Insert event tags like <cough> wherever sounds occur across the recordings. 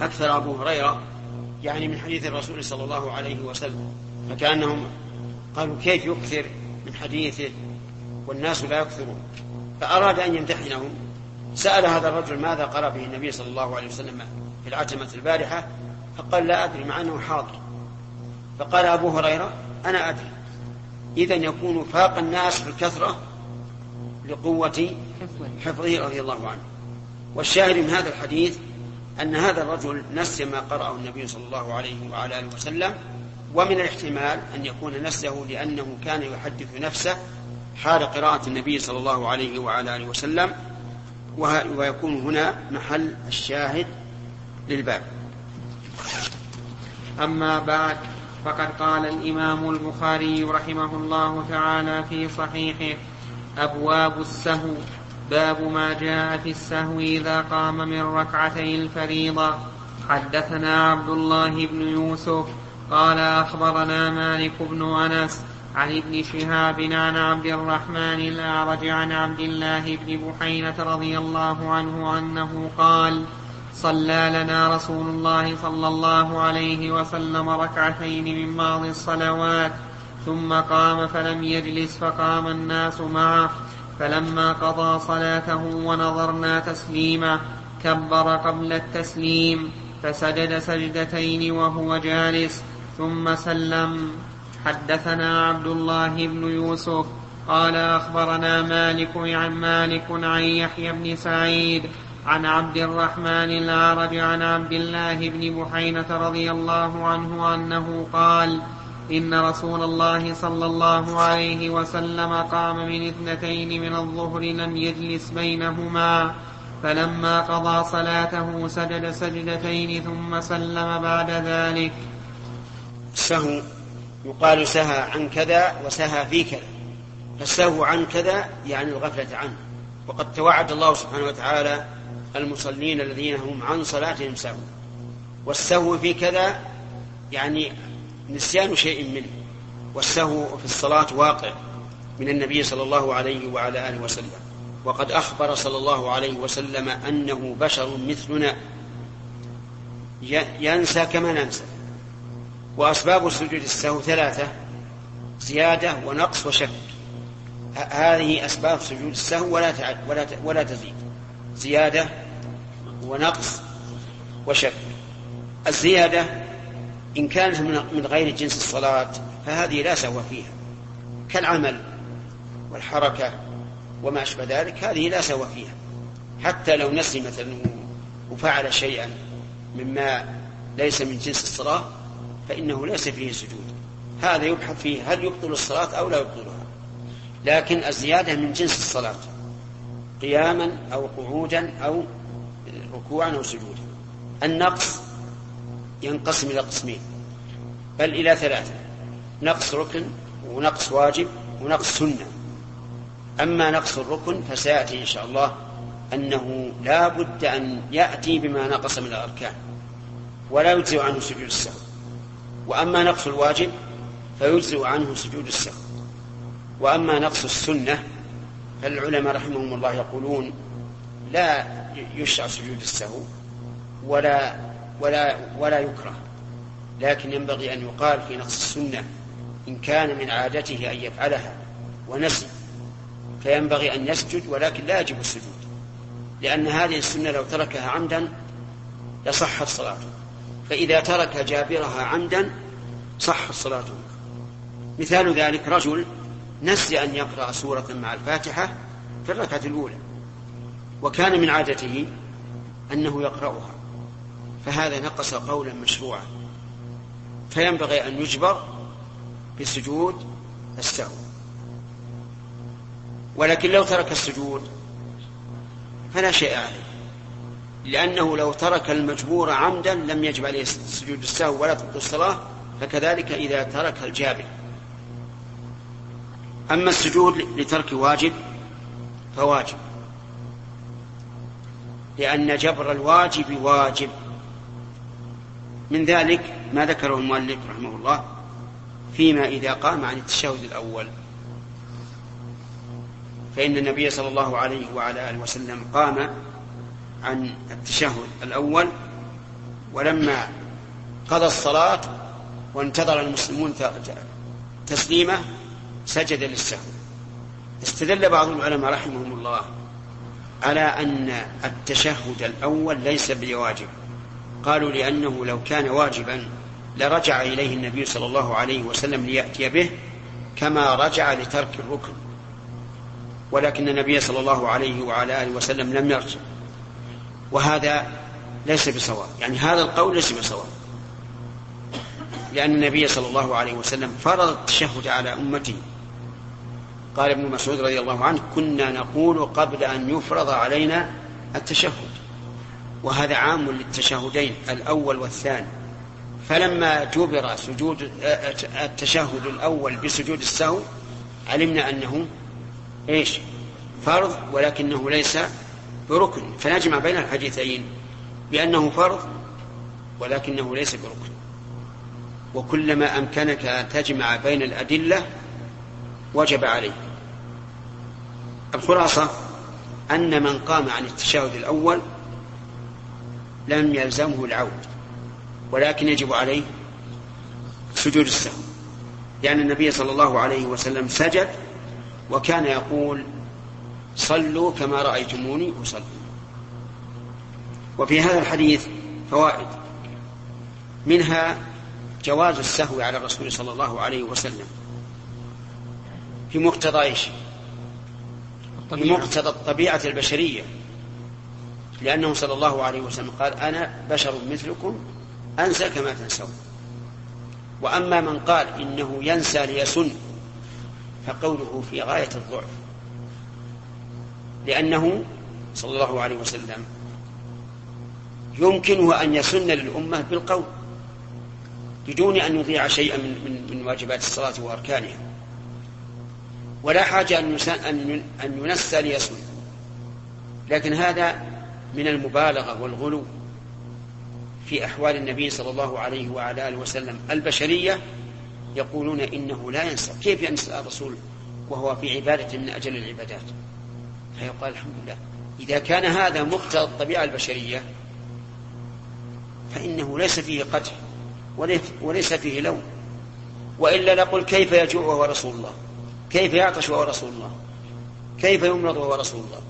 أكثر أبو هريرة يعني من حديث الرسول صلى الله عليه وسلم فكأنهم قالوا كيف يكثر من حديثه والناس لا يكثرون؟ فأراد أن يمتحنهم. سأل هذا الرجل ماذا قرأ به النبي صلى الله عليه وسلم في العتمة البارحة؟ فقال لا أدري مع أنه حاضر. فقال أبو هريرة أنا أدري. إذا يكون فاق الناس في الكثرة لقوة حفظه رضي الله عنه. والشاهد من هذا الحديث أن هذا الرجل نسي ما قرأه النبي صلى الله عليه وعلى آله وسلم ومن الاحتمال أن يكون نسيه لأنه كان يحدث نفسه حال قراءة النبي صلى الله عليه وعلى آله وسلم ويكون هنا محل الشاهد للباب. أما بعد فقد قال الإمام البخاري رحمه الله تعالى في صحيحه أبواب السهو. باب ما جاء في السهو إذا قام من ركعتي الفريضة. حدثنا عبد الله بن يوسف قال أخبرنا مالك بن أنس عن ابن شهاب عن عبد الرحمن الأعرج عن عبد الله بن بحينة رضي الله عنه أنه قال صلى لنا رسول الله صلى الله عليه وسلم ركعتين من بعض الصلوات ثم قام فلم يجلس فقام الناس معه فلما قضى صلاته ونظرنا تسليمه كبر قبل التسليم فسجد سجدتين وهو جالس ثم سلم. حدثنا عبد الله بن يوسف قال أخبرنا مالك عن مالك عن يحيى بن سعيد عن عبد الرحمن الأعرج عن عبد الله بن بحينة رضي الله عنه أنه قال إن رسول الله صلى الله عليه وسلم قام من اثنتين من الظهر لم يجلس بينهما. فلما قضى صلاته سجد سجدتين ثم سلم بعد ذلك. السهو يقال سهى عن كذا وسهى في كذا. فالسهو عن كذا يعني الغفلة عنه. وقد توعد الله سبحانه وتعالى المصلين الذين هم عن صلاتهم سهوا والسهو في كذا يعني نسيان شيء منه والسهو في الصلاة واقع من النبي صلى الله عليه وعلى آله وسلم. وقد أخبر صلى الله عليه وسلم أنه بشر مثلنا. ينسى كما ننسى. وأسباب سجود السهو ثلاثة زيادة ونقص وشك هذه أسباب سجود السهو ولا ولا ولا تزيد. زيادة ونقص وشك الزيادة إن كانت من غير جنس الصلاة فهذه لا سهو فيها. كالعمل والحركة وما أشبه ذلك هذه لا سهو فيها. حتى لو نسي مثلا وفعل شيئا مما ليس من جنس الصلاة فإنه ليس فيه سجود. هذا يبحث فيه هل يبطل الصلاة أو لا يبطلها. لكن الزيادة من جنس الصلاة قياما أو قعودا أو ركوعا أو سجودا. النقص ينقسم إلى قسمين. بل إلى ثلاثة. نقص ركن ونقص واجب ونقص سنة. أما نقص الركن فسيأتي إن شاء الله أنه لا بد أن يأتي بما نقص من الأركان. ولا يجزئ عنه سجود السهو. وأما نقص الواجب فيجزئ عنه سجود السهو. وأما نقص السنة فالعلماء رحمهم الله يقولون لا يشرع سجود السهو ولا ولا ولا يكره. لكن ينبغي أن يقال في نقص السنة إن كان من عادته أن يفعلها ونسي فينبغي أن يسجد ولكن لا يجب السجود لأن هذه السنة لو تركها عمدا لصحت صلاته فإذا ترك جابرها عمدا صحت صلاته مثال ذلك رجل نسي أن يقرأ سورة مع الفاتحة في الركعة الأولى وكان من عادته أنه يقرأها. فهذا نقص قولا مشروعا. فينبغي أن يجبر بسجود السهو. ولكن لو ترك السجود فلا شيء عليه. لأنه لو ترك المجبور عمدا لم يجب عليه سجود السهو ولا تبطل الصلاة فكذلك إذا ترك الجابر. أما السجود لترك واجب فواجب لأن جبر الواجب واجب. من ذلك ما ذكره المؤلف رحمه الله فيما إذا قام عن التشهد الأول. فإن النبي صلى الله عليه وعلى آله وسلم قام عن التشهد الأول ولما قضى الصلاة وانتظر المسلمون تسليمه سجد للسهو. استدل بعض العلماء رحمهم الله على أن التشهد الأول ليس بواجب. قالوا لأنه لو كان واجبا لرجع إليه النبي صلى الله عليه وسلم ليأتي به كما رجع لترك الركن. ولكن النبي صلى الله عليه وعلى آله وسلم لم يرجع. وهذا ليس بصواب. يعني هذا القول ليس بصواب. لأن النبي صلى الله عليه وسلم فرض التشهد على أمته. قال ابن مسعود رضي الله عنه كنا نقول قبل أن يفرض علينا التشهد. وهذا عام للتشهدين الأول والثاني. فلما جبر سجود التشهد الأول بسجود السهو علمنا أنه إيش؟ فرض ولكنه ليس بركن. فنجمع بين الحديثين بأنه فرض ولكنه ليس بركن. وكلما أمكنك أن تجمع بين الأدلة وجب عليه الخلاصة أن من قام عن التشهد الأول لم يلزمه العود ولكن يجب عليه سجود السهو لأن النبي صلى الله عليه وسلم سجد وكان يقول صلوا كما رأيتموني أصلي. وفي هذا الحديث فوائد منها جواز السهو على الرسول صلى الله عليه وسلم في مقتضى إيش؟ في مقتضى الطبيعة البشرية. لأنه صلى الله عليه وسلم قال أنا بشر مثلكم أنسى كما تنسون. وأما من قال إنه ينسى ليسن فقوله في غاية الضعف لأنه صلى الله عليه وسلم يمكنه أن يسن للأمة بالقول بدون أن يضيع شيئا من, من, من واجبات الصلاة وأركانها. ولا حاجة أن, أن, أن ينسى ليسن لكن هذا من المبالغة والغلو في أحوال النبي صلى الله عليه وعلى آله وسلم. البشرية يقولون إنه لا ينسى كيف ينسى الرسول وهو في عبادة من أجل العبادات؟ فيقال الحمد لله. إذا كان هذا مقتضى الطبيعة البشرية فإنه ليس فيه قدح وليس فيه لوم. وإلا نقول كيف يجوع وهو رسول الله؟ كيف يعطش وهو رسول الله؟ كيف يمرض وهو رسول الله؟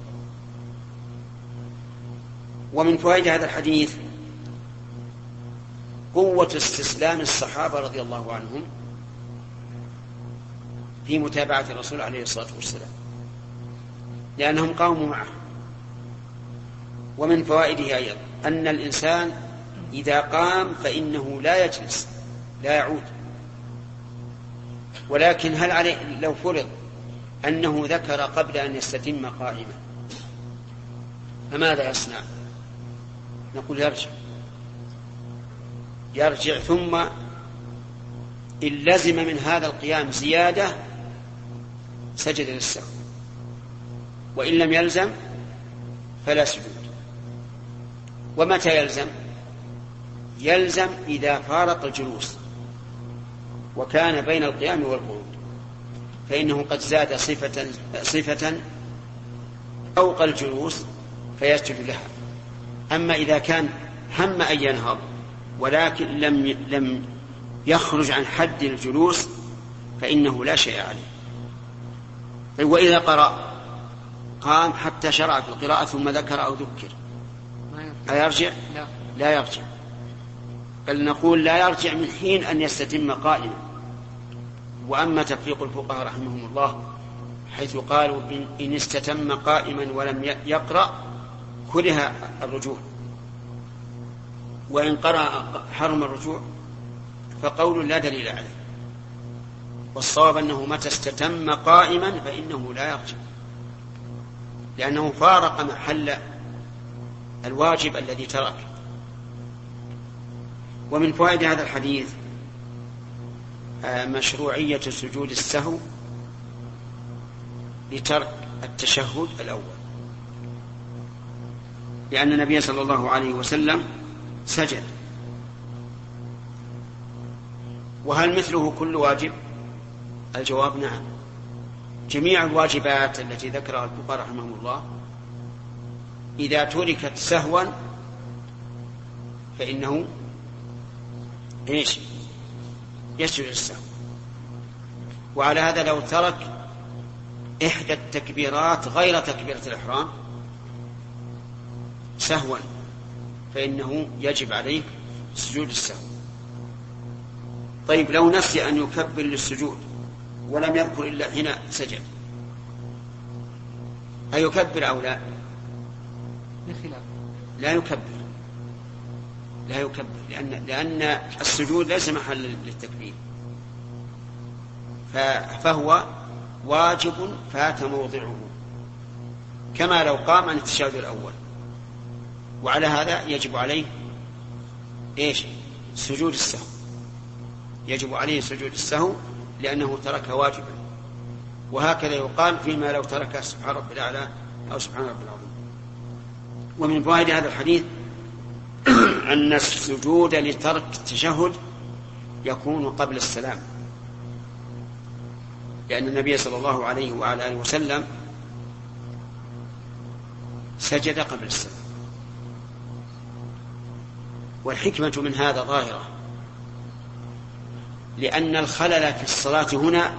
ومن فوائد هذا الحديث قوة استسلام الصحابة رضي الله عنهم في متابعة الرسول عليه الصلاة والسلام لأنهم قاموا معه. ومن فوائده أيضا أن الإنسان إذا قام فإنه لا يجلس لا يعود. ولكن هل عليه لو فرض أنه ذكر قبل أن يستتم قائما فماذا يصنع؟ نقول يرجع. يرجع ثم إن لزم من هذا القيام زيادة سجد للسهو وإن لم يلزم فلا سجود. ومتى يلزم؟ يلزم إذا فارق الجلوس وكان بين القيام والقعود. فإنه قد زاد صفة صفة فوق الجلوس فيسجد لها. أما إذا كان هم أن ينهض ولكن لم لم يخرج عن حد الجلوس فإنه لا شيء عليه. طيب وإذا قرأ قام حتى شرع في القراءة ثم ذكر أو ذكر. أيرجع؟ لا لا. يرجع. بل نقول لا يرجع من حين أن يستتم قائما. وأما تفريق الفقهاء رحمهم الله حيث قالوا إن استتم قائما ولم يقرأ كره الرجوع. وإن قرأ حرم الرجوع فقول لا دليل عليه. والصواب أنه متى استتم قائما فإنه لا يرجع لأنه فارق محل الواجب الذي ترك. ومن فوائد هذا الحديث آه، مشروعية سجود السهو لترك التشهد الأول. لأن النبي صلى الله عليه وسلم سجد. وهل مثله كل واجب؟ الجواب نعم. جميع الواجبات التي ذكرها الفقهاء رحمهم الله إذا تركت سهوا فإنه إيش؟ يسجد السهو. وعلى هذا لو ترك إحدى التكبيرات غير تكبيرة الإحرام سهوا فإنه يجب عليه سجود السهو. طيب لو نسي أن يكبر للسجود ولم يذكر إلا حين سجد أيكبر أو لا؟ لا يكبر. لا يكبر لأن لأن السجود ليس محل للتكبير. فهو واجب فات موضعه. كما لو قام عن التشهد الأول. وعلى هذا يجب عليه إيش؟ سجود السهو. يجب عليه سجود السهو لأنه ترك واجبا. وهكذا يقال فيما لو ترك سبحان رب الأعلى أو سبحان رب العظيم. ومن فوائد هذا الحديث <clears throat> أن السجود لترك التشهد يكون قبل السلام. لأن النبي صلى الله عليه وعلى آله وسلم سجد قبل السلام. والحكمة من هذا ظاهرة. لأن الخلل في الصلاة هنا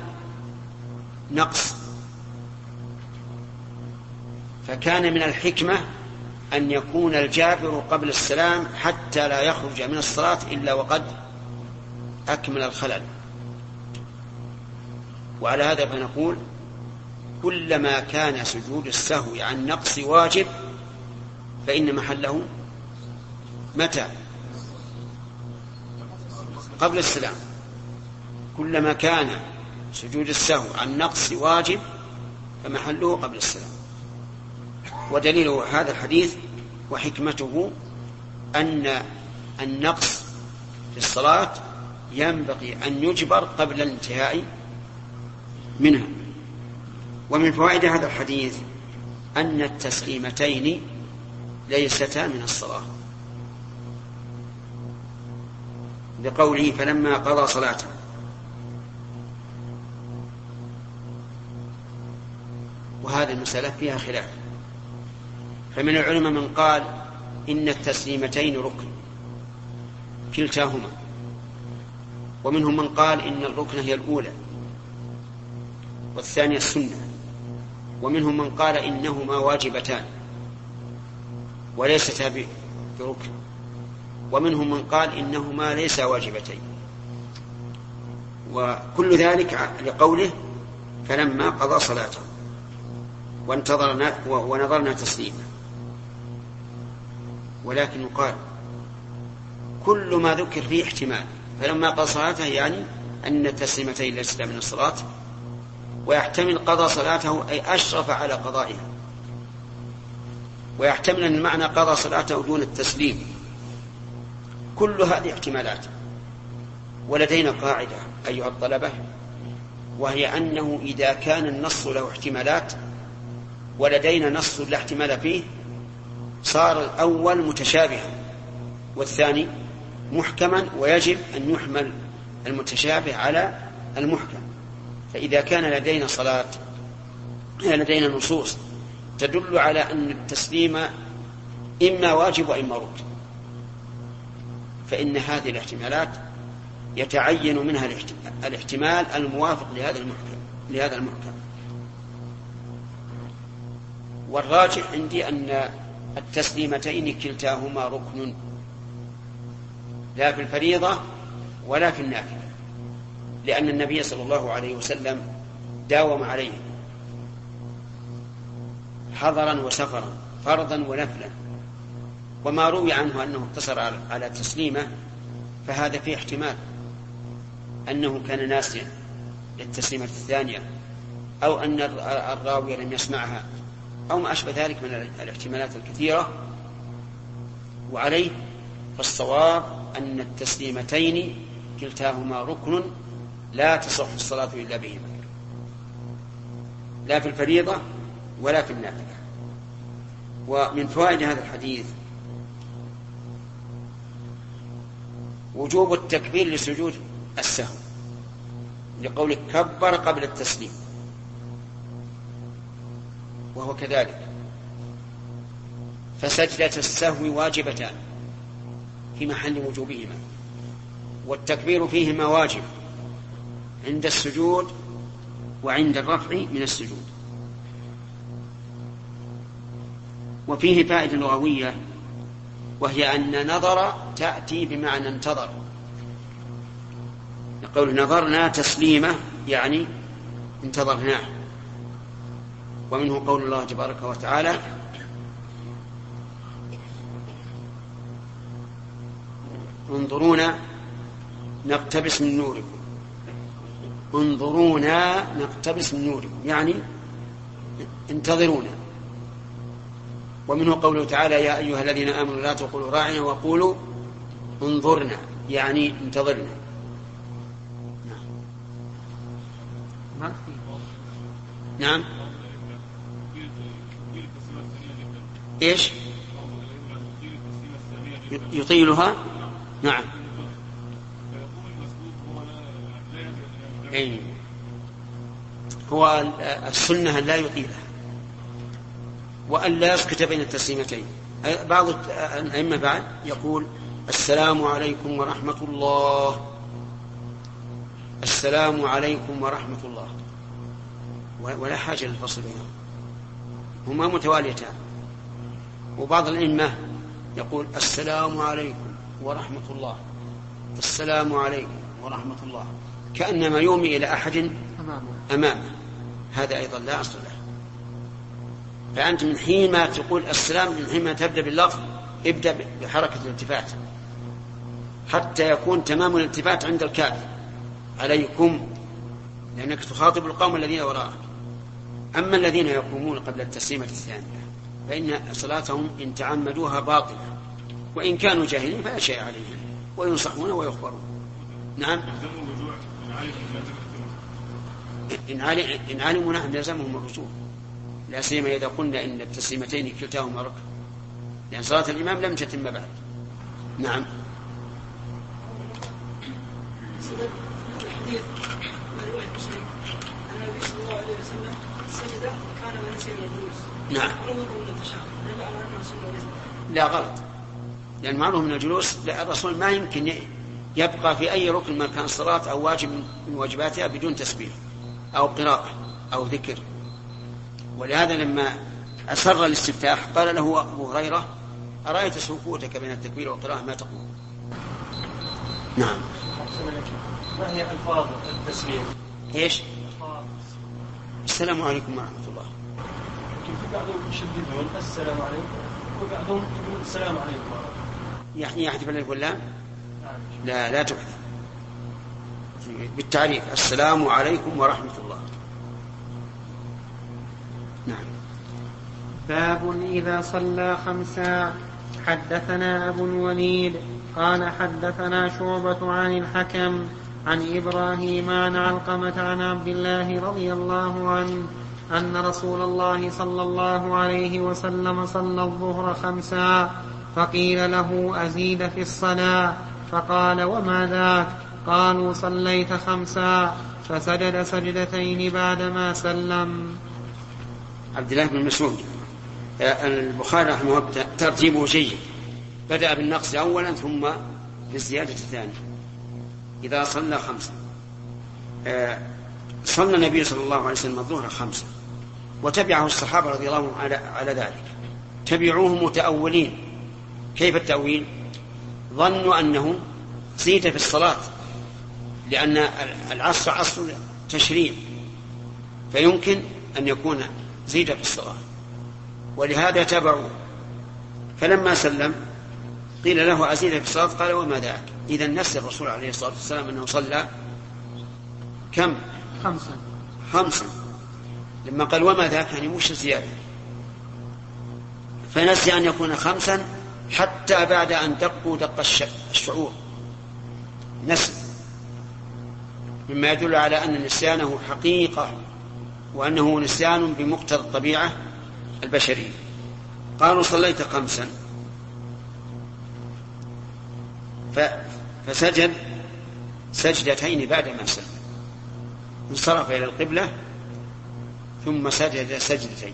نقص. فكان من الحكمة أن يكون الجابر قبل السلام حتى لا يخرج من الصلاة إلا وقد أكمل الخلل. وعلى هذا فنقول كلما كان سجود السهو عن نقص واجب فإن محله متى؟ قبل السلام. كلما كان سجود السهو عن نقص واجب فمحله قبل السلام. ودليل هذا الحديث وحكمته أن النقص في الصلاة ينبغي أن يجبر قبل الانتهاء منها. ومن فوائد هذا الحديث أن التسليمتين ليستا من الصلاة. لقوله فلما قضى صلاته. وهذه المسألة فيها خلاف. فمن العلماء من قال إن التسليمتين ركن كلتاهما. ومنهم من قال إن الركن هي الأولى والثانية السنة. ومنهم من قال إنهما واجبتان وليستا بركن. ومنهم من قال إنهما ليسا واجبتين. وكل ذلك لقوله فلما قضى صلاته وانتظرنا ونظرنا تسليمه ولكن يقال كل ما ذكر فيه احتمال فلما قضى صلاته يعني أن التسليمتين ليست من الصلاة ويحتمل قضى صلاته أي أشرف على قضائها. ويحتمل أن المعنى قضى صلاته دون التسليم. كل هذه احتمالات. ولدينا قاعدة أيها الطلبة وهي أنه إذا كان النص له احتمالات ولدينا نص لا احتمال فيه صار الأول متشابها والثاني محكما ويجب أن يحمل المتشابه على المحكم. فإذا كان لدينا صلاة لدينا نصوص تدل على أن التسليم إما واجب وإما ركن فإن هذه الاحتمالات يتعين منها الاحتمال الموافق لهذا المحكم لهذا المحكم والراجح عندي أن التسليمتين كلتاهما ركن لا في الفريضة ولا في النافلة لأن النبي صلى الله عليه وسلم داوم عليه حضرا وسفرا فرضا ونفلا. وما روي عنه أنه اقتصر على تسليمه فهذا فيه احتمال أنه كان ناسيا للتسليمة الثانية أو أن الراوي لم يسمعها أو ما أشبه ذلك من الاحتمالات الكثيرة. وعليه فالصواب أن التسليمتين كلتاهما ركن لا تصح الصلاة إلا بهما. لا في الفريضة ولا في النافلة. ومن فوائد هذا الحديث وجوب التكبير لسجود السهو لقولك كبر قبل التسليم وهو كذلك. فسجدة السهو واجبتان في محل وجوبهما والتكبير فيهما واجب عند السجود وعند الرفع من السجود. وفيه فائدة لغوية وهي أن نظر تأتي بمعنى انتظر. يقول نظرنا تسليمة يعني انتظرناه. ومنه قول الله تبارك وتعالى انظرونا نقتبس من نوركم. انظرونا نقتبس من نوركم. يعني انتظرونا. ومنه قوله تعالى يا أيها الذين آمنوا لا تقولوا راعنا وقولوا انظرنا يعني انتظرنا. نعم. نعم. إيش؟ يطيلها؟ نعم. أي هو السنة لا يطيلها. وأن لا يسكت بين التسليمتين. بعض الأئمة بعد يقول السلام عليكم ورحمة الله. السلام عليكم ورحمة الله. ولا حاجة للفصل بينهم. هما متواليتان. وبعض الأئمة يقول السلام عليكم ورحمة الله. السلام عليكم ورحمة الله. كأنما يومي إلى أحد أمامه. هذا أيضا لا أصل له. فأنت من حين ما تقول السلام من حين ما تبدأ باللفظ ابدأ بحركة الالتفات. حتى يكون تمام الالتفات عند الكاف. عليكم لأنك تخاطب القوم الذين وراءك. أما الذين يقومون قبل التسليمة الثانية فإن صلاتهم إن تعمدوها باطلة. وإن كانوا جاهلين فلا شيء عليهم. وينصحون ويخبرون. نعم؟ إن علموا نعم لزمهم الرجوع. لا سيما إذا قلنا إن التسليمتين كلتاهما ركن. لأن صلاة الإمام لم تتم بعد. نعم. الحديث مسلم أن النبي صلى الله عليه وسلم سجد كان ونسي الجلوس نعم. لا غلط. لأن معروف من الجلوس الرسول ما يمكن يبقى في أي ركن من كان صلاة أو واجب من واجباتها بدون تسبيح أو قراءة أو ذكر. ولهذا لما أسر الاستفتاح قال له أبو هريرة أرأيت سكوتك بين التكبير والقراءة ما تقول نعم ما هي ألفاظ التسليم؟ إيش؟ السلام عليكم ورحمة الله. في بعضهم يشددون السلام عليكم وبعضهم يقول السلام عليكم يعني يحذف الالف واللام؟ لا لا تحذف. بالتعريف السلام عليكم ورحمة الله. نعم. باب إذا صلى خمسا حدثنا أبو الوليد قال حدثنا شعبة عن الحكم عن إبراهيم عن علقمة عن عبد الله رضي الله عنه أن رسول الله صلى الله عليه وسلم صلى الظهر خمسا فقيل له أزيد في الصلاة؟ فقال وما ذاك؟ قالوا صليت خمسا فسجد سجدتين بعدما سلم. عبد الله بن مسعود. البخاري رحمه الله ترتيبه جيد. بدأ بالنقص أولا ثم بالزيادة الثانية. إذا صلى خمسة. آه، صلى النبي صلى الله عليه وسلم الظهر خمسة. وتبعه الصحابة رضي الله عنهم على, على ذلك. تبعوه متأولين. كيف التأويل؟ ظنوا أنه زيد في الصلاة لأن العصر عصر تشريع. فيمكن أن يكون زيد في الصلاة ولهذا تبعوا فلما سلم قيل له أزيد في الصلاة قال وما ذاك إذا نسي الرسول عليه الصلاة والسلام أنه صلى كم؟ خمسا. خمسا. لما قال وما ذاك يعني مش زيادة. فنسي أن يكون خمسا حتى بعد أن دقوا دق الشعور. نسي. مما يدل على أن نسيانه حقيقة. وأنه نسيان بمقتضى الطبيعة البشرية. قالوا صليت خمسا. فسجد سجدتين بعدما سلم. انصرف إلى القبلة ثم سجد سجدتين.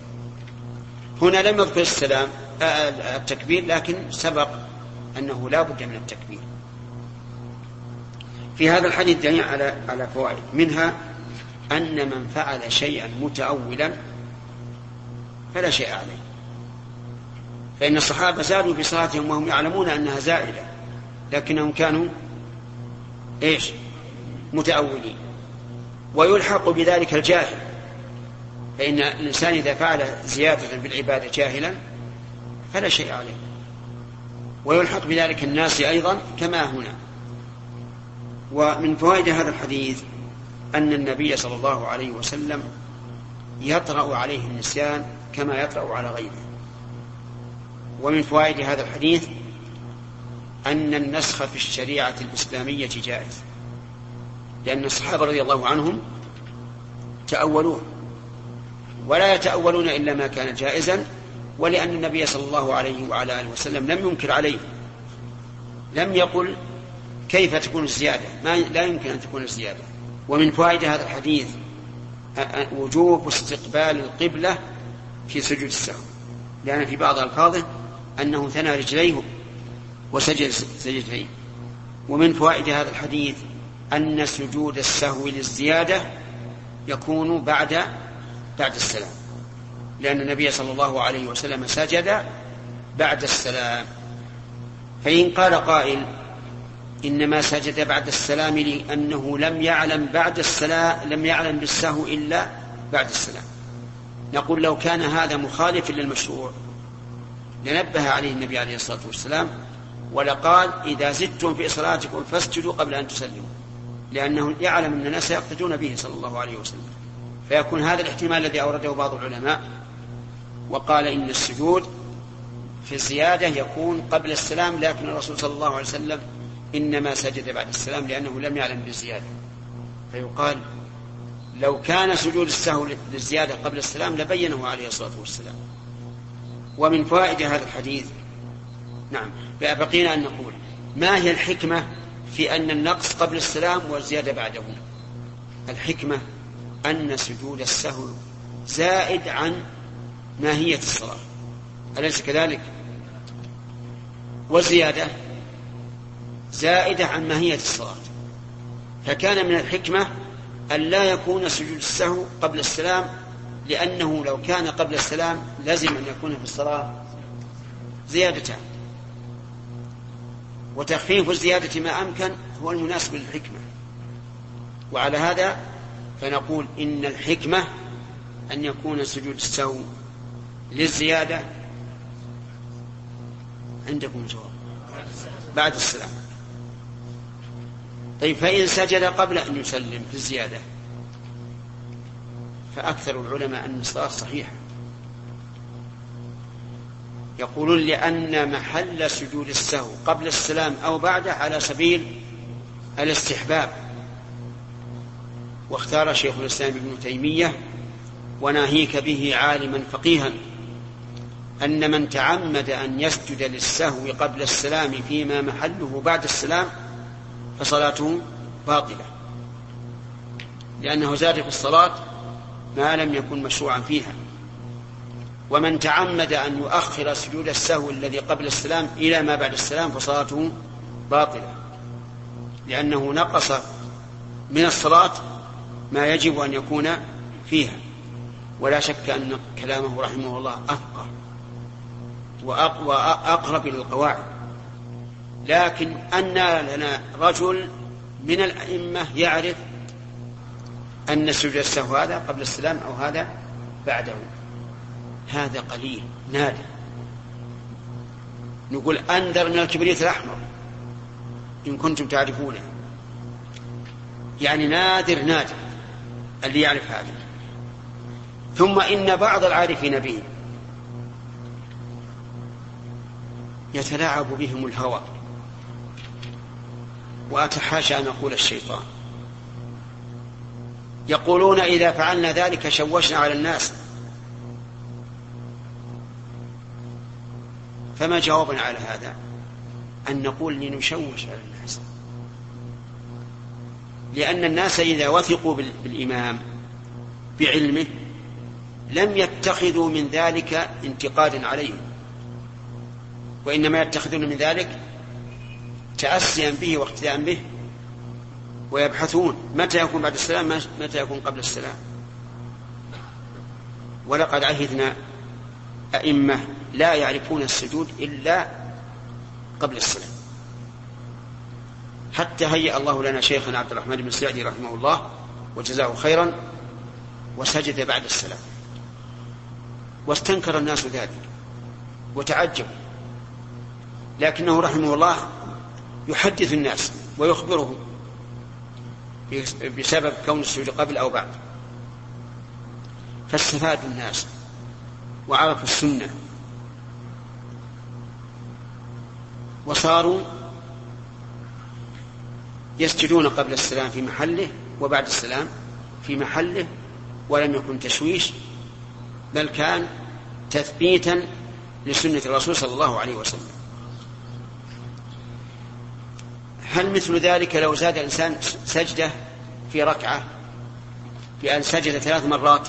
هنا لم يذكر السلام التكبير لكن سبق أنه لا بد من التكبير. في هذا الحديث دليل على على فوائد. منها أن من فعل شيئا متأولا فلا شيء عليه. فإن الصحابة زادوا في صلاتهم وهم يعلمون أنها زائدة لكنهم كانوا إيش؟ متأولين. ويلحق بذلك الجاهل. فإن الإنسان إذا فعل زيادة في العبادة جاهلا فلا شيء عليه. ويلحق بذلك الناس أيضا كما هنا. ومن فوائد هذا الحديث أن النبي صلى الله عليه وسلم يطرأ عليه النسيان كما يطرأ على غيره. ومن فوائد هذا الحديث أن النسخ في الشريعة الإسلامية جائز لأن الصحابة رضي الله عنهم تأولوه ولا يتأولون إلا ما كان جائزا ولأن النبي صلى الله عليه وعلى آله وسلم لم ينكر عليه لم يقل كيف تكون الزيادة ما لا يمكن أن تكون الزيادة. ومن فوائد هذا الحديث وجوب استقبال القبلة في سجود السهو. لأن في بعض ألفاظه أنه ثنى رجليه وسجد سجدتين. ومن فوائد هذا الحديث أن سجود السهو للزيادة يكون بعد بعد السلام. لأن النبي صلى الله عليه وسلم سجد بعد السلام. فإن قال قائل إنما سجد بعد السلام لأنه لم يعلم بعد السلام لم يعلم بالسهو إلا بعد السلام. نقول لو كان هذا مخالفا للمشروع. لنبه عليه النبي عليه الصلاة والسلام ولقال إذا زدتم في صلاتكم فاسجدوا قبل أن تسلموا. لأنه يعلم أن الناس يقتدون به صلى الله عليه وسلم. فيكون هذا الاحتمال الذي أورده بعض العلماء. وقال إن السجود في الزيادة يكون قبل السلام لكن الرسول صلى الله عليه وسلم إنما سجد بعد السلام لأنه لم يعلم بالزيادة. فيقال لو كان سجود السهو للزيادة قبل السلام لبينه عليه الصلاة والسلام. ومن فوائد هذا الحديث نعم بقينا أن نقول ما هي الحكمة في أن النقص قبل السلام والزيادة بعده؟ الحكمة أن سجود السهو زائد عن ماهية الصلاة. أليس كذلك؟ والزيادة زائدة عن ماهية الصلاة فكان من الحكمة أن لا يكون سجود السهو قبل السلام لأنه لو كان قبل السلام لزم أن يكون في الصلاة زيادتان وتخفيف الزيادة ما أمكن هو المناسب للحكمة. وعلى هذا فنقول إن الحكمة أن يكون سجود السهو للزيادة عندكم جواب. بعد السلام. طيب فإن سجد قبل أن يسلم في الزيادة فأكثر العلماء أن الصلاة صحيحة يقولون لأن محل سجود السهو قبل السلام أو بعده على سبيل الاستحباب. واختار شيخ الإسلام ابن تيمية وناهيك به عالما فقيها أن من تعمد أن يسجد للسهو قبل السلام فيما محله بعد السلام فصلاته باطلة. لأنه زاد في الصلاة ما لم يكن مشروعا فيها. ومن تعمد أن يؤخر سجود السهو الذي قبل السلام إلى ما بعد السلام فصلاته باطلة. لأنه نقص من الصلاة ما يجب أن يكون فيها. ولا شك أن كلامه رحمه الله أفقه وأقرب إلى القواعد لكن أن لنا رجل من الأئمة يعرف أن سجود السهو هذا قبل السلام أو هذا بعده. هذا قليل نادر. نقول أنذر من الكبريت الأحمر إن كنتم تعرفونه. يعني نادر نادر اللي يعرف هذا. ثم إن بعض العارفين به يتلاعب بهم الهوى. وأتحاشى أن أقول الشيطان. يقولون إذا فعلنا ذلك شوشنا على الناس. فما جوابنا على هذا؟ أن نقول لنشوش على الناس. لأن الناس إذا وثقوا بالإمام بعلمه لم يتخذوا من ذلك انتقادا عليه وإنما يتخذون من ذلك تأسيا به واقتداء به ويبحثون متى يكون بعد السلام متى يكون قبل السلام. ولقد عهدنا أئمة لا يعرفون السجود إلا قبل السلام. حتى هيأ الله لنا شيخنا عبد الرحمن بن سعدي رحمه الله وجزاه خيرا وسجد بعد السلام. واستنكر الناس ذلك وتعجبوا لكنه رحمه الله يحدث الناس ويخبرهم بسبب كون السجود قبل أو بعد. فاستفاد الناس وعرفوا السنة. وصاروا يسجدون قبل السلام في محله وبعد السلام في محله ولم يكن تشويش بل كان تثبيتا لسنة الرسول صلى الله عليه وسلم. هل مثل ذلك لو زاد الإنسان سجدة في ركعة بأن سجد ثلاث مرات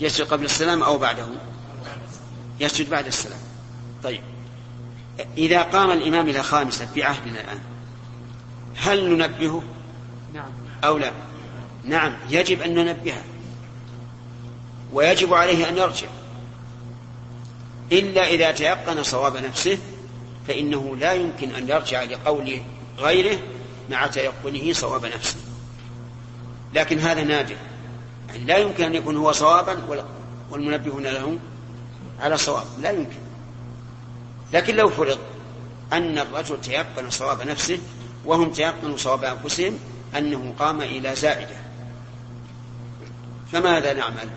يسجد قبل السلام أو بعده؟ يسجد بعد السلام. طيب. إذا قام الإمام إلى خامسة في عهدنا الآن هل ننبهه؟ نعم. أو لا؟ نعم يجب أن ننبهه ويجب عليه أن يرجع. إلا إذا تيقن صواب نفسه فإنه لا يمكن أن يرجع لقول غيره مع تيقنه صواب نفسه. لكن هذا نادر. يعني لا يمكن أن يكون هو صوابا والمنبهون له على صواب. لا يمكن. لكن لو فرض أن الرجل تيقن صواب نفسه وهم تيقنوا صواب أنفسهم أنه قام إلى زائدة. فماذا نعمل؟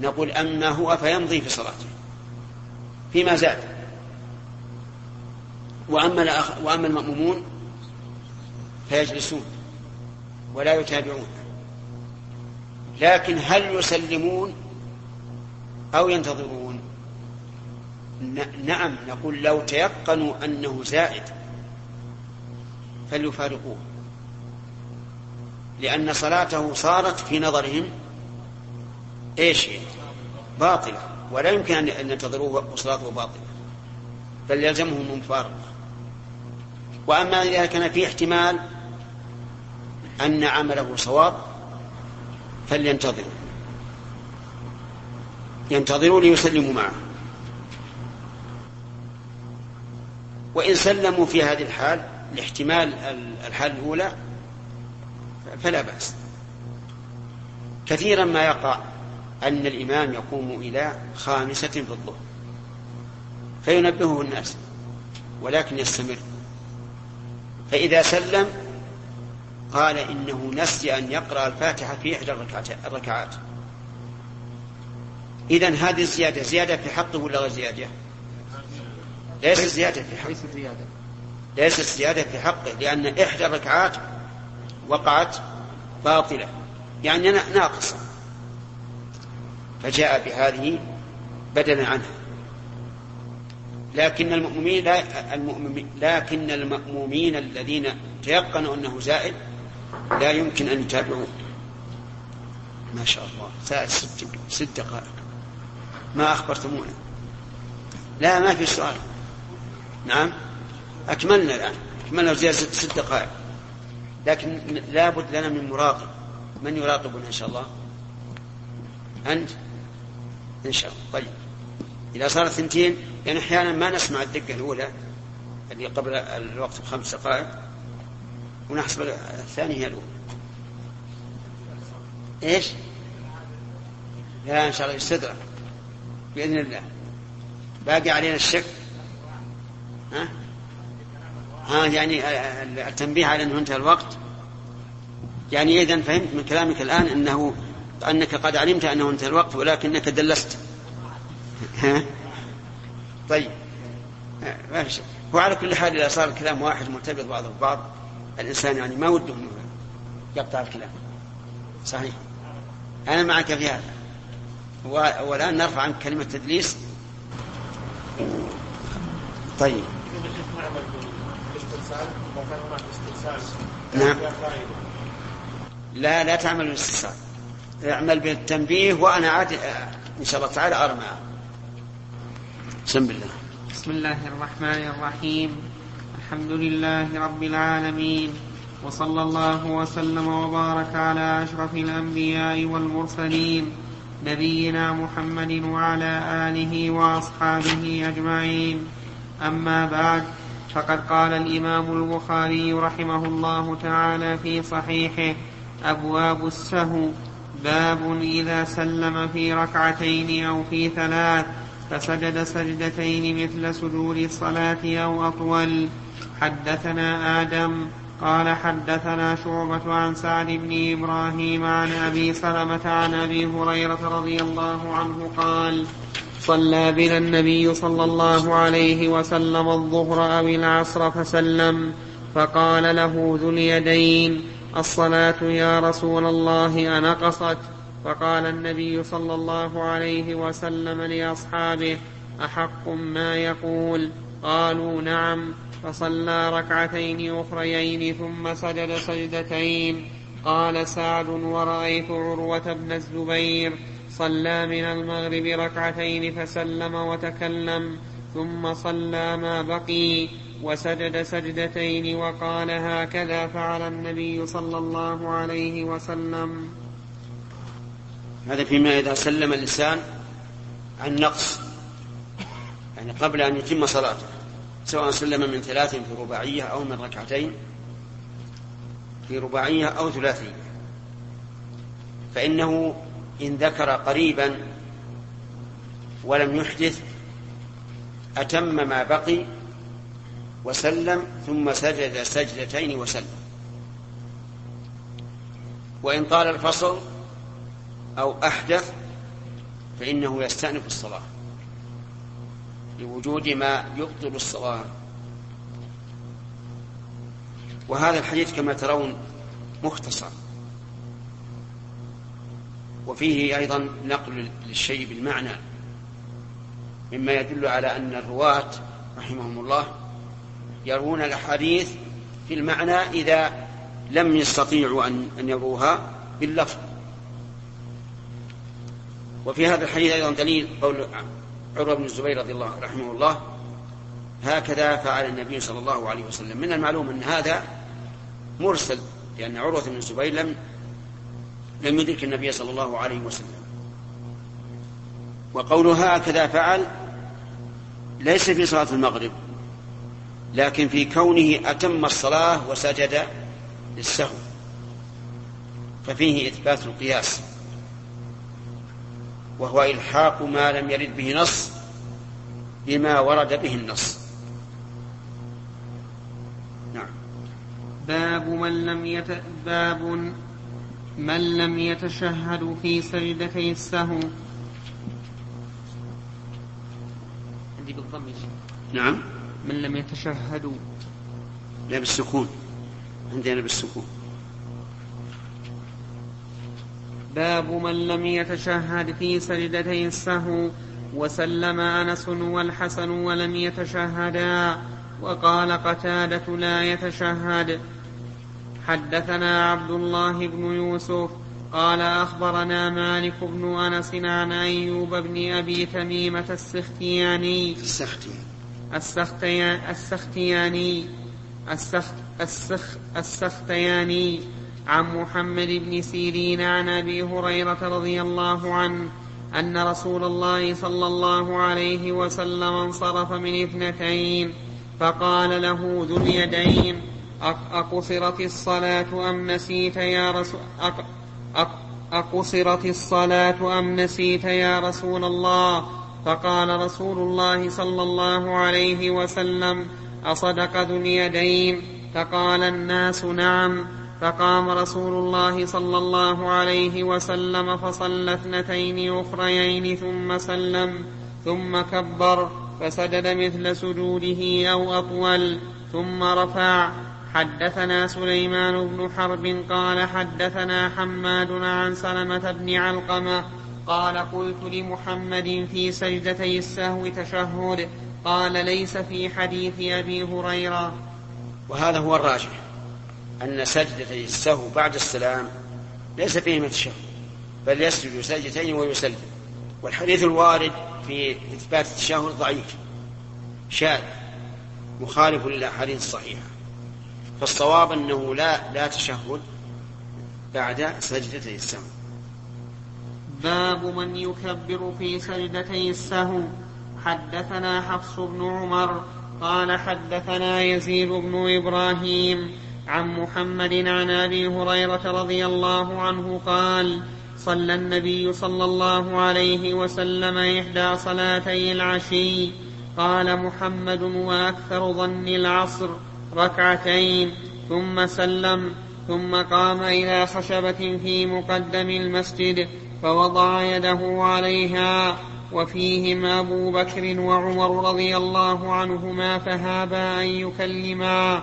نقول أما هو فيمضي في صلاته. فيما زاد. وأما. وأما المأمومون فيجلسون ولا يتابعون. لكن هل يسلمون أو ينتظرون؟ نعم نقول لو تيقنوا أنه زائد فليفارقوه لأن صلاته صارت في نظرهم إيش؟ باطلة ولا يمكن أن ينتظروه وصلاته باطلة بل يلزمهم المفارقة وأما إذا كان في احتمال أن عمله صواب فلينتظروا. ينتظروا ليسلموا معه. وإن سلموا في هذه الحال لاحتمال الحال الأولى فلا بأس. كثيرا ما يقع أن الإمام يقوم إلى خامسة في الظهر فينبهه الناس ولكن يستمر. فإذا سلم قال إنه نسي أن يقرأ الفاتحة في إحدى الركعات إذا هذه الزيادة زيادة في حقه ولا غير زيادة؟ ليست زيادة في حقه. ليست زيادة. ليست زيادة في حقه لأن إحدى الركعات وقعت باطلة. يعني ناقصة. فجاء بهذه بدلا عنها. لكن المؤمنين لا المؤمنين لكن المأمومين الذين تيقنوا أنه زائد لا يمكن أن يتابعوه ما شاء الله. ساعة ست, ست دقائق. ما أخبرتمونا؟ لا ما في سؤال. نعم. أكملنا الآن. أكملنا زيادة ست دقائق. لكن لابد لنا من مراقب. من يراقبنا إن شاء الله؟ أنت؟ إن شاء الله. طيب. إذا صارت ثنتين يعني أحيانا ما نسمع الدقة الأولى اللي قبل الوقت بخمس دقائق ونحسب الثانية هي الأولى إيش؟ لا إن شاء الله يستدرك بإذن الله باقي علينا الشك ها؟ ها يعني التنبيه على أنه انتهى الوقت يعني إذا فهمت من كلامك الآن أنه أنك قد علمت أنه انتهى الوقت ولكنك دلست ها؟ طيب. ما في شيء هو على كل حال إذا صار الكلام واحد مرتبط بعضه ببعض الإنسان يعني ما وده أنه يقطع الكلام. صحيح. أنا معك في هذا. والآن نرفع عنك كلمة تدليس. طيب. نعم. لا لا تعمل بالاستفسار اعمل بالتنبيه وأنا عاد إن شاء الله تعالى أرى بسم الله. بسم الله الرحمن الرحيم. الحمد لله رب العالمين. وصلى الله وسلم وبارك على أشرف الأنبياء والمرسلين نبينا محمد وعلى آله وأصحابه أجمعين. أما بعد فقد قال الإمام البخاري رحمه الله تعالى في صحيحه أبواب السهو باب إذا سلم في ركعتين أو في ثلاث. فسجد سجدتين مثل سجود الصلاة أو أطول. حدثنا آدم قال حدثنا شعبة عن سعد بن إبراهيم عن أبي سلمة عن أبي هريرة رضي الله عنه قال صلى بنا النبي صلى الله عليه وسلم الظهر أو العصر فسلم فقال له ذو اليدين الصلاة يا رسول الله أنقصت فقال النبي صلى الله عليه وسلم لأصحابه أحق ما يقول؟ قالوا نعم. فصلى ركعتين أخريين ثم سجد سجدتين. قال سعد ورأيت عروة بن الزبير صلى من المغرب ركعتين فسلم وتكلم ثم صلى ما بقي وسجد سجدتين وقال هكذا فعل النبي صلى الله عليه وسلم. هذا فيما إذا سلم الإنسان عن نقص يعني قبل أن يتم صلاته سواء سلم من ثلاث في رباعية أو من ركعتين في رباعية أو ثلاثية. فإنه إن ذكر قريبا ولم يحدث أتم ما بقي وسلم ثم سجد سجدتين وسلم. وإن طال الفصل أو أحدث فإنه يستأنف الصلاة لوجود ما يبطل الصلاة. وهذا الحديث كما ترون مختصر. وفيه أيضا نقل للشيء بالمعنى مما يدل على أن الرواة رحمهم الله يروون الأحاديث في المعنى إذا لم يستطيعوا أن يروها باللفظ. وفي هذا الحديث أيضا دليل قول عروة بن الزبير رضي الله رحمه الله هكذا فعل النبي صلى الله عليه وسلم. من المعلوم أن هذا مرسل لأن عروة بن الزبير لم لم يدرك النبي صلى الله عليه وسلم. وقوله هكذا فعل ليس في صلاة المغرب لكن في كونه أتم الصلاة وسجد للسهو ففيه إثبات القياس. وهو إلحاق ما لم يرد به نص بما ورد به النص. نعم. باب من لم يت... باب من لم يتشهد في سجدتي السهو عندي بالضم نعم. من لم يتشهدوا لا بالسكون عندنا بالسكون باب من لم يتشهد في سجدتي السهو وسلم أنس والحسن ولم يتشهدا وقال قتادة لا يتشهد. حدثنا عبد الله بن يوسف قال أخبرنا مالك بن أنس عن أيوب بن أبي تميمة السختياني. السختياني. السختياني. السخت السخ السختياني. عن محمد بن سيرين عن أبي هريرة رضي الله عنه أن رسول الله صلى الله عليه وسلم انصرف من اثنتين فقال له ذو اليدين أقصرت الصلاة أم نسيت يا رسول أقصرت الصلاة أم نسيت يا رسول الله؟ فقال رسول الله صلى الله عليه وسلم أصدق ذو اليدين؟ فقال الناس نعم. فقام رسول الله صلى الله عليه وسلم فصلى اثنتين أخريين ثم سلم ثم كبر فسجد مثل سجوده أو أطول ثم رفع. حدثنا سليمان بن حرب قال حدثنا حماد عن سلمة بن علقمة قال قلت لمحمد في سجدتي السهو تشهد قال ليس في حديث أبي هريرة. وهذا هو الراجح. أن سجدتي السهو بعد السلام ليس فيهما تشهد بل يسجد سجدتين ويسلم. والحديث الوارد في إثبات التشهد ضعيف شاذ مخالف للأحاديث الصحيحة. فالصواب أنه لا لا تشهد بعد سجدتي السهو باب من يكبر في سجدتي السهو حدثنا حفص بن عمر قال حدثنا يزيد بن إبراهيم عن محمد عن أبي هريرة رضي الله عنه قال صلى النبي صلى الله عليه وسلم إحدى صلاتي العشي. قال محمد وأكثر ظن العصر ركعتين. ثم سلم. ثم قام إلى خشبة في مقدم المسجد فوضع يده عليها وفيهم أبو بكر وعمر رضي الله عنهما فهابا أن يكلما.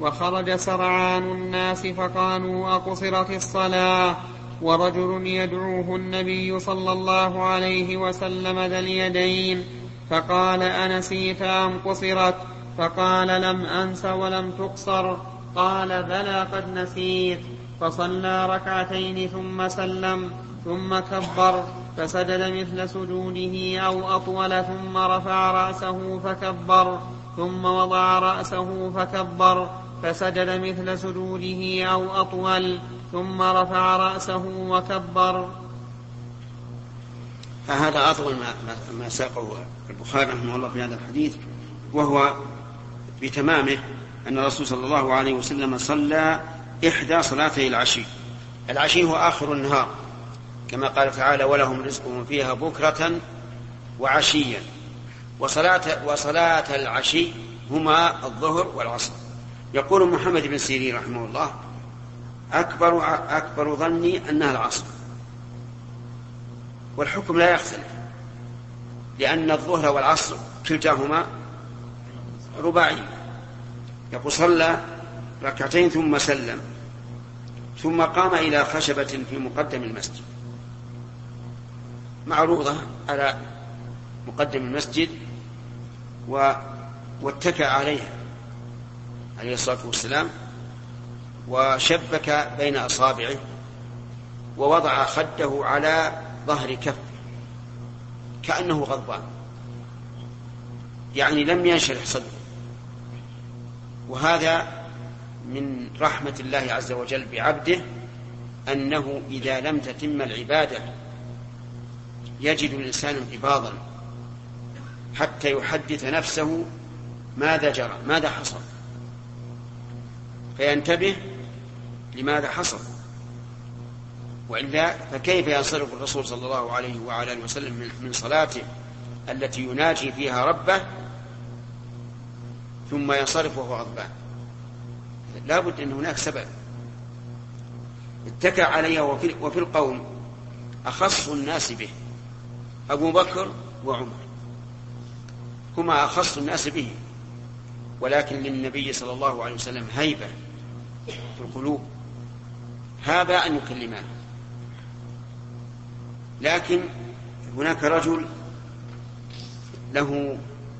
وخرج سرعان الناس فقالوا أقصرت الصلاة ورجل يدعوه النبي صلى الله عليه وسلم ذا اليدين فقال أنسيت أم قصرت؟ فقال لم أنس ولم تقصر. قال بلى قد نسيت. فصلى ركعتين ثم سلم ثم كبر فسجد مثل سجوده أو أطول ثم رفع رأسه فكبر ثم وضع رأسه فكبر فسجد مثل سجوده أو أطول ثم رفع رأسه وكبر. فهذا أطول ما, ما ساقه البخاري رحمه الله في هذا الحديث وهو بتمامه أن الرسول صلى الله عليه وسلم صلى إحدى صلاتي العشي. العشي هو آخر النهار كما قال تعالى ولهم رزقهم فيها بكرة وعشيا. وصلاة وصلاة العشي هما الظهر والعصر. يقول محمد بن سيرين رحمه الله أكبر أكبر ظني أنها العصر. والحكم لا يختلف لأن الظهر والعصر كلتاهما رباعي يقول صلى ركعتين ثم سلم ثم قام إلى خشبة في مقدم المسجد. معروضة على مقدم المسجد و واتكأ عليها. عليه الصلاة والسلام وشبك بين أصابعه ووضع خده على ظهر كفه كأنه غضبان. يعني لم ينشرح صدره. وهذا من رحمة الله عز وجل بعبده أنه إذا لم تتم العبادة يجد الإنسان انقباضا حتى يحدث نفسه ماذا جرى ماذا حصل. فينتبه لماذا حصل. وإلا فكيف ينصرف الرسول صلى الله عليه وعلى آله وسلم من صلاته التي يناجي فيها ربه ثم ينصرف وهو غضبان لا بد أن هناك سبب. اتكى علي وفي, وفي القوم أخص الناس به أبو بكر وعمر. هما أخص الناس به ولكن للنبي صلى الله عليه وسلم هيبة. في القلوب. هذا أن يكلمان لكن هناك رجل له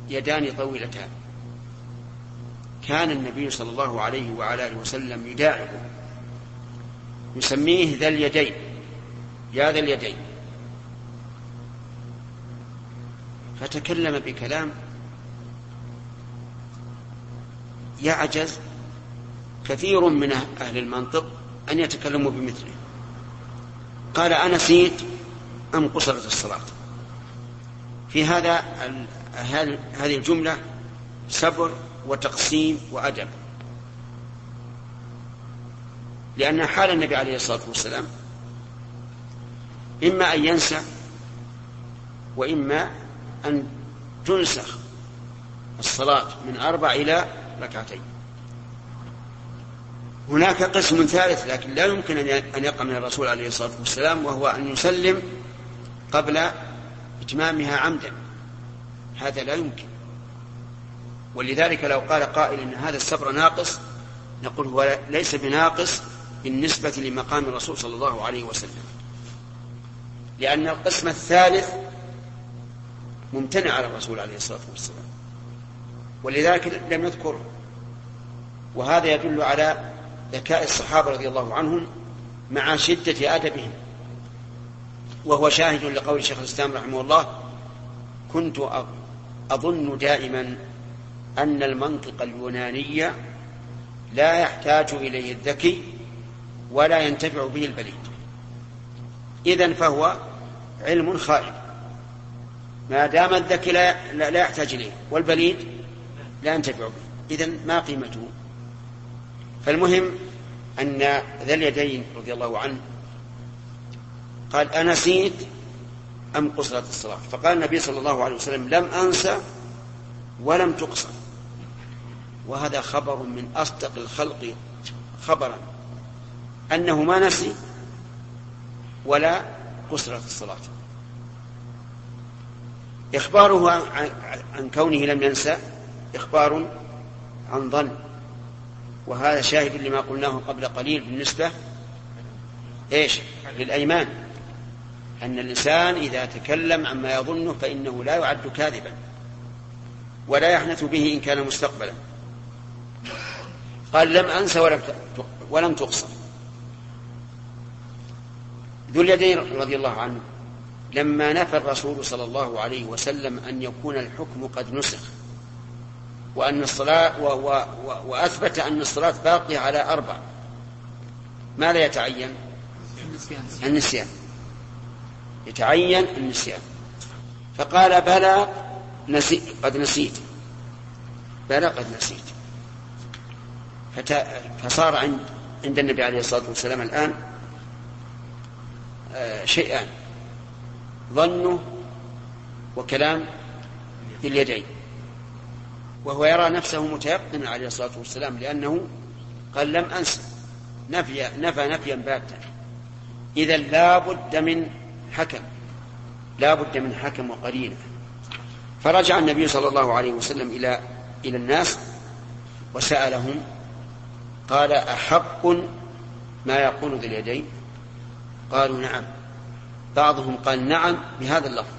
يدان طويلتان. كان النبي صلى الله عليه وعلى آله وسلم يداعبه. يسميه ذا اليدين. يا ذا اليدين. فتكلم بكلام يعجز كثير من أهل المنطق أن يتكلموا بمثله. قال أنسيت أم قصرت الصلاة في هذا هذه الجملة صبر وتقسيم وأدب. لأن حال النبي عليه الصلاة والسلام إما أن ينسى وإما أن تنسخ الصلاة من أربع إلى ركعتين. هناك قسم ثالث لكن لا يمكن أن يقع من الرسول عليه الصلاة والسلام وهو أن يسلم قبل إتمامها عمدا. هذا لا يمكن. ولذلك لو قال قائل إن هذا الصبر ناقص نقول هو ليس بناقص بالنسبة لمقام الرسول صلى الله عليه وسلم. لأن القسم الثالث ممتنع على الرسول عليه الصلاة والسلام. ولذلك لم يذكره. وهذا يدل على ذكاء الصحابة رضي الله عنهم مع شدة أدبهم. وهو شاهد لقول شيخ الإسلام رحمه الله كنت أظن دائما أن المنطق اليوناني لا يحتاج إليه الذكي ولا ينتفع به البليد. إذن فهو علم خائن. ما دام الذكي لا, لا, يحتاج إليه والبليد لا ينتفع به. إذن ما قيمته؟ فالمهم أن ذا اليدين رضي الله عنه قال أنسيت أم قصرت الصلاة؟ فقال النبي صلى الله عليه وسلم لم أنسى ولم تقصر. وهذا خبر من أصدق الخلق خبرا أنه ما نسي ولا قصرت الصلاة. إخباره عن كونه لم ينسى إخبار عن ظن. وهذا شاهد لما قلناه قبل قليل بالنسبة إيش؟ للأيمان. أن الإنسان إذا تكلم عما يظنه فإنه لا يعد كاذبا ولا يحنث به إن كان مستقبلا. قال لم أنس ولم ولم تقصر. ذو اليدين رضي الله عنه لما نفى الرسول صلى الله عليه وسلم أن يكون الحكم قد نسخ وأن الصلاة و و و وأثبت أن الصلاة باقية على أربع. ماذا يتعين؟ النسيان. يتعين النسيان. فقال بلى نسي قد نسيت. بلى قد نسيت. فصار عند عند النبي عليه الصلاة والسلام الآن آه، شيئان. ظنه وكلام باليدين وهو يرى نفسه متيقنا عليه الصلاة والسلام لأنه قال لم أنسى نفي نفى نفيا باتا. إذا لا بد من حكم لا بد من حكم وقرينة. فرجع النبي صلى الله عليه وسلم إلى إلى الناس وسألهم قال أحق ما يقول ذي اليدين؟ قالوا نعم. بعضهم قال نعم بهذا اللفظ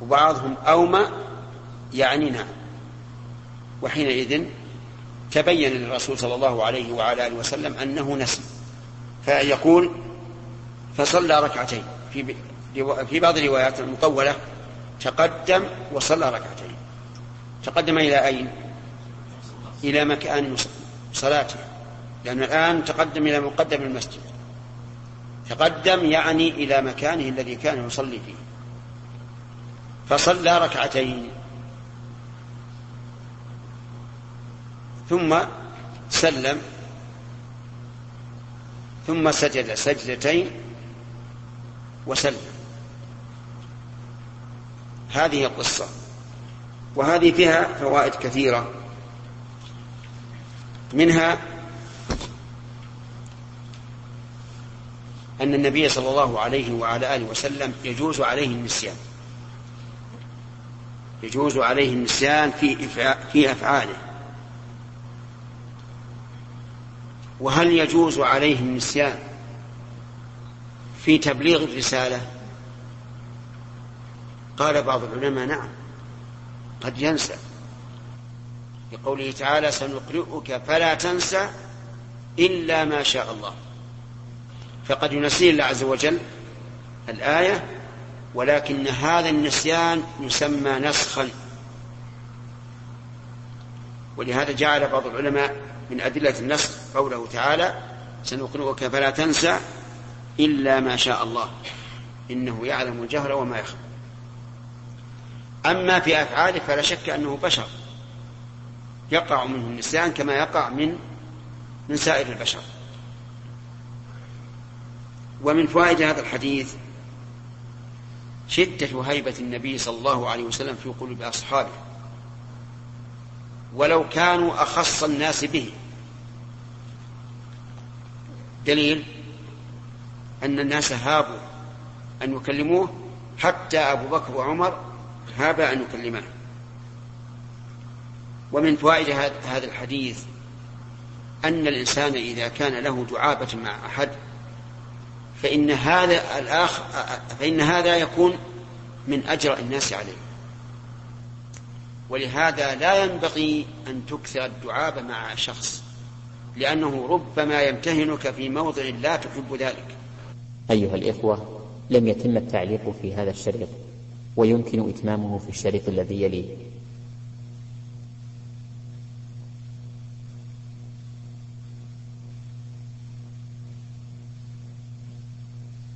وبعضهم أومى يعني نعم. وحينئذ تبين للرسول صلى الله عليه وعلى آله وسلم أنه نسي فيقول فصلى ركعتين. في في بعض الروايات المطولة تقدم وصلى ركعتين. تقدم إلى أين؟ إلى مكان صلاته. لأن الآن تقدم إلى مقدم المسجد. تقدم يعني إلى مكانه الذي كان يصلي فيه. فصلى ركعتين. ثم سلم ثم سجد سجدتين وسلم. هذه القصة وهذه فيها فوائد كثيرة. منها أن النبي صلى الله عليه وعلى آله وسلم يجوز عليه النسيان. يجوز عليه النسيان في في أفعاله. وهل يجوز عليه النسيان في تبليغ الرسالة؟ قال بعض العلماء نعم قد ينسى. لقوله تعالى سنقرئك فلا تنسى إلا ما شاء الله. فقد ينسيه الله عز وجل الآية ولكن هذا النسيان يسمى نسخا. ولهذا جعل بعض العلماء من أدلة النسخ قوله تعالى سنقرئك فلا تنسى إلا ما شاء الله إنه يعلم الجهر وما يخفى. أما في أفعاله فلا شك أنه بشر يقع منه النسيان كما يقع من من سائر البشر. ومن فوائد هذا الحديث شدة هيبة النبي صلى الله عليه وسلم في قلوب أصحابه ولو كانوا أخص الناس به. دليل أن الناس هابوا أن يكلموه حتى أبو بكر وعمر هابا أن يكلماه. ومن فوائد هذا الحديث أن الإنسان إذا كان له دعابة مع أحد فإن هذا الآخر فإن هذا يكون من أجرأ الناس عليه. ولهذا لا ينبغي أن تكثر الدعابة مع شخص. لأنه ربما يمتهنك في موضع لا تحب ذلك. أيها الإخوة لم يتم التعليق في هذا الشريط ويمكن إتمامه في الشريط الذي يليه.